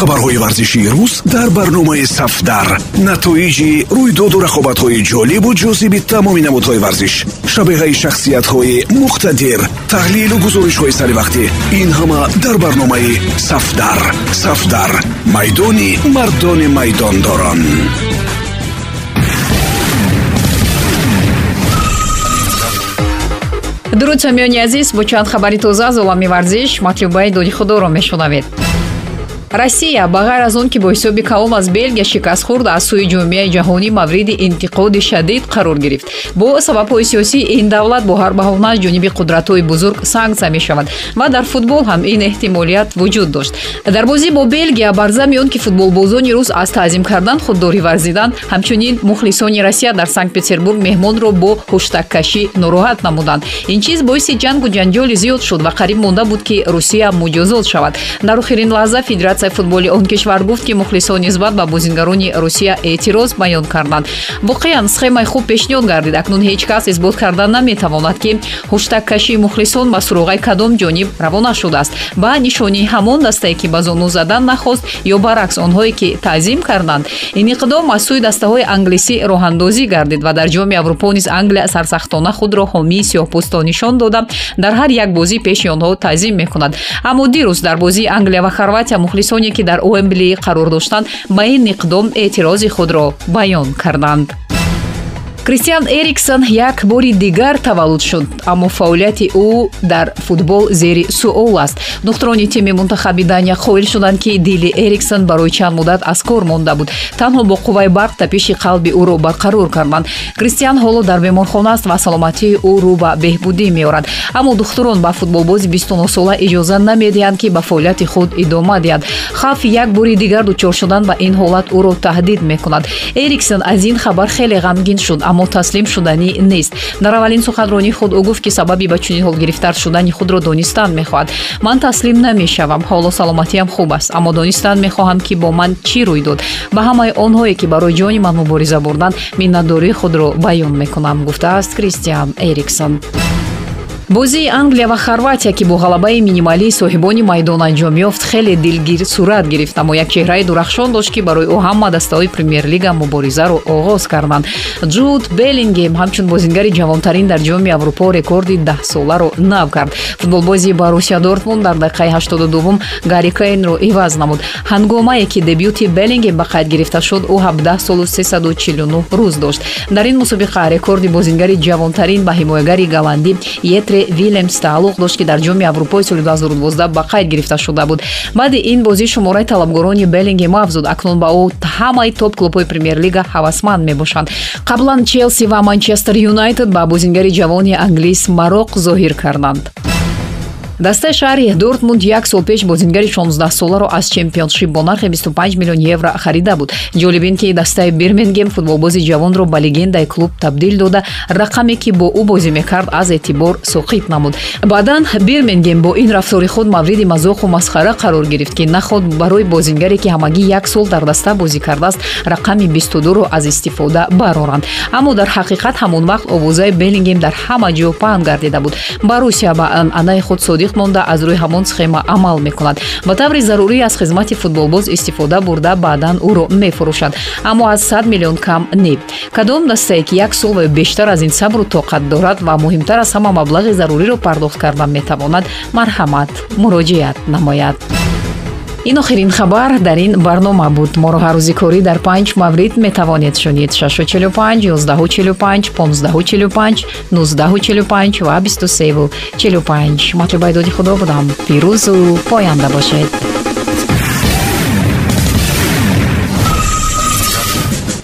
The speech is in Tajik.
хабарҳои варзишии рӯз дар барномаи сафдар. Натоиҷи рӯйдоду рақобатҳои ҷолибу ҷозиби тамоми намудҳои варзиш шабеҳаи шахсиятҳои муқтадир таҳлилу гузоришҳои саривақтӣ ин ҳама дар барномаи сафдар. Сафдар майдони мардони майдондорон. Дуруд самиёни азиз бо чанд хабари тоза аз олами варзиш матлубаи доди худоро мешунавед россия ба ғайр аз он ки бо ҳисоби калон аз белгия шикаст хӯрд аз сӯи ҷомеаи ҷаҳонӣ мавриди интиқоди шадид қарор гирифт. Бо сабабҳои сиёсӣ ин давлат бо ҳар баҳона аз ҷониби қудратҳои бузург санксия мешавад ва дар футбол ҳам ин эҳтимолият вуҷуд дошт. Дар бозӣ бо белгия бар замми он ки футболбозони рус аз таъзим кардан худдорӣ варзиданд ҳамчунин мухлисони россия дар санкт петербург меҳмонро бо хуштаккашӣ нороҳат намуданд. Ин чиз боиси ҷангу ҷанҷоли зиёд шуд ва қариб монда буд ки русия муҷозот шавад. Дар охирин лаҳза федератсия федератсияи футболи он кишвар гуфт ки мухлисон нисбат ба бозингарони русия эътироз баён карданд. Воқеан схемаи хуб пешниҳод гардид. Акнун ҳеҷ кас исбот карда наметавонад ки хуштаккашии мухлисон ба суроғаи кадом ҷониб равона шудааст. Ба нишонии ҳамон дастае ки ба зону задан нахост ё баръакс онҳое ки таъзим карданд ин иқдом аз сӯи дастаҳои англисӣ роҳандозӣ гардид ва дар ҷоми аврупо низ англия сарсахтона худро ҳомии сиёҳпӯстон нишон дода дар ҳар як бозӣ пеши онҳо таъзим мекунад. Аммо дирӯз дар бозии англия ва хорватия мухлисон касоне ки дар уэмбли қарор доштанд ба ин иқдом эътирози худро баён карданд кристиан эриксон як бори дигар таваллуд шуд аммо фаъолияти ӯ дар футбол зери суол аст. Духтурони тими мунтахаби дания қоил шуданд ки дили эриксон барои чанд муддат аз кор монда буд. Танҳо бо қувваи барқ тапиши қалби ӯро барқарор карданд кристиан ҳоло дар беморхона аст ва саломатии ӯ рӯ ба беҳбудӣ меорад. Аммо духтурон ба футболбози бистунусола иҷоза намедиҳанд ки ба фаъолияти худ идома диҳад. Хавфи як бори дигар дучор шудан ба ин ҳолат ӯро таҳдид мекунад. Эриксон аз ин хабар хеле ғамгин шуд аммо таслим шуданӣ нест. Дар аввалин суханронии худ ӯ гуфт ки сабаби ба чунин ҳол гирифтар шудани худро донистан мехоҳад. Ман таслим намешавам. Ҳоло саломатиам хуб аст аммо донистан мехоҳам ки бо ман чӣ рӯй дод. Ба ҳамаи онҳое ки барои ҷони ман мубориза бурданд миннатдории худро баён мекунам гуфтааст кристиан эриксон бозии англия ва хорватия ки бо ғалабаи минималии соҳибони майдон анҷом ёфт хеле дилгир сурат гирифт. Аммо як чеҳраи дурахшон дошт ки барои ӯ ҳама дастаҳои премер-лига муборизаро оғоз карданд. Ҷуд беллингем ҳамчун бозингари ҷавонтарин дар ҷоми аврупо рекорди даҳсоларо нав кард. Футболбози барусия дортмунд дар дақиқаи 82 гари кейнро иваз намуд. Ҳангомае ки дебюти беллингем ба қайд гирифта шуд ӯ 17 солу 349 рӯз дошт. Дар ин мусобиқа рекорди бозингари ҷавонтарин ба ҳимоягари голландӣ етре вилемс тааллуқ дошт ки дар ҷоми аврупои соли 2012 ба қайд гирифта шуда буд. Баъди ин бозӣ шумораи талабгорони беллингем афзуд. Акнун ба ӯ ҳамаи топ клубҳои премер-лига ҳавасманд мебошанд. Қаблан челси ва манчестер юнайтед ба бозингари ҷавони англис мароқ зоҳир карданд дастаи шаҳри дортмунд як сол пеш бозингари 16соларо аз чемпионшип бо нархи 25 миллион евро харида буд. Ҷолиб ин ки дастаи бирмингем футболбози ҷавонро ба легендаи клуб табдил дода рақаме ки бо ӯ бозӣ мекард аз эътибор соқит намуд. Баъдан бирмингем бо ин рафтори худ мавриди мазоху масхара қарор гирифт ки наход барои бозингаре ки ҳамагӣ як сол дар даста бозӣ кардааст рақами 22ро аз истифода бароранд. Аммо дар ҳақиқат ҳамон вақт овозаи беллингем дар ҳама ҷо паҳн гардида буд. Барусия ба анъанаи худ содиқ таъсиқ монда аз рӯи ҳамон схема амал мекунад. Ба таври зарурӣ аз хизмати футболбоз истифода бурда баъдан ӯро мефурӯшад. Аммо аз 100 миллион кам не кадом дастае ки як сол ва бештар аз ин сабру тоқат дорад ва муҳимтар аз ҳама маблағи заруриро пардохт кардан метавонад марҳамат муроҷиат намояд ин охирин хабар дар ин барнома буд. Моро ҳаррӯзи корӣ дар панҷ маврид метавонед шунид. 645 145 1545 1945 ва 2345 матлубайдоди худо будам. Пирӯзу поянда бошед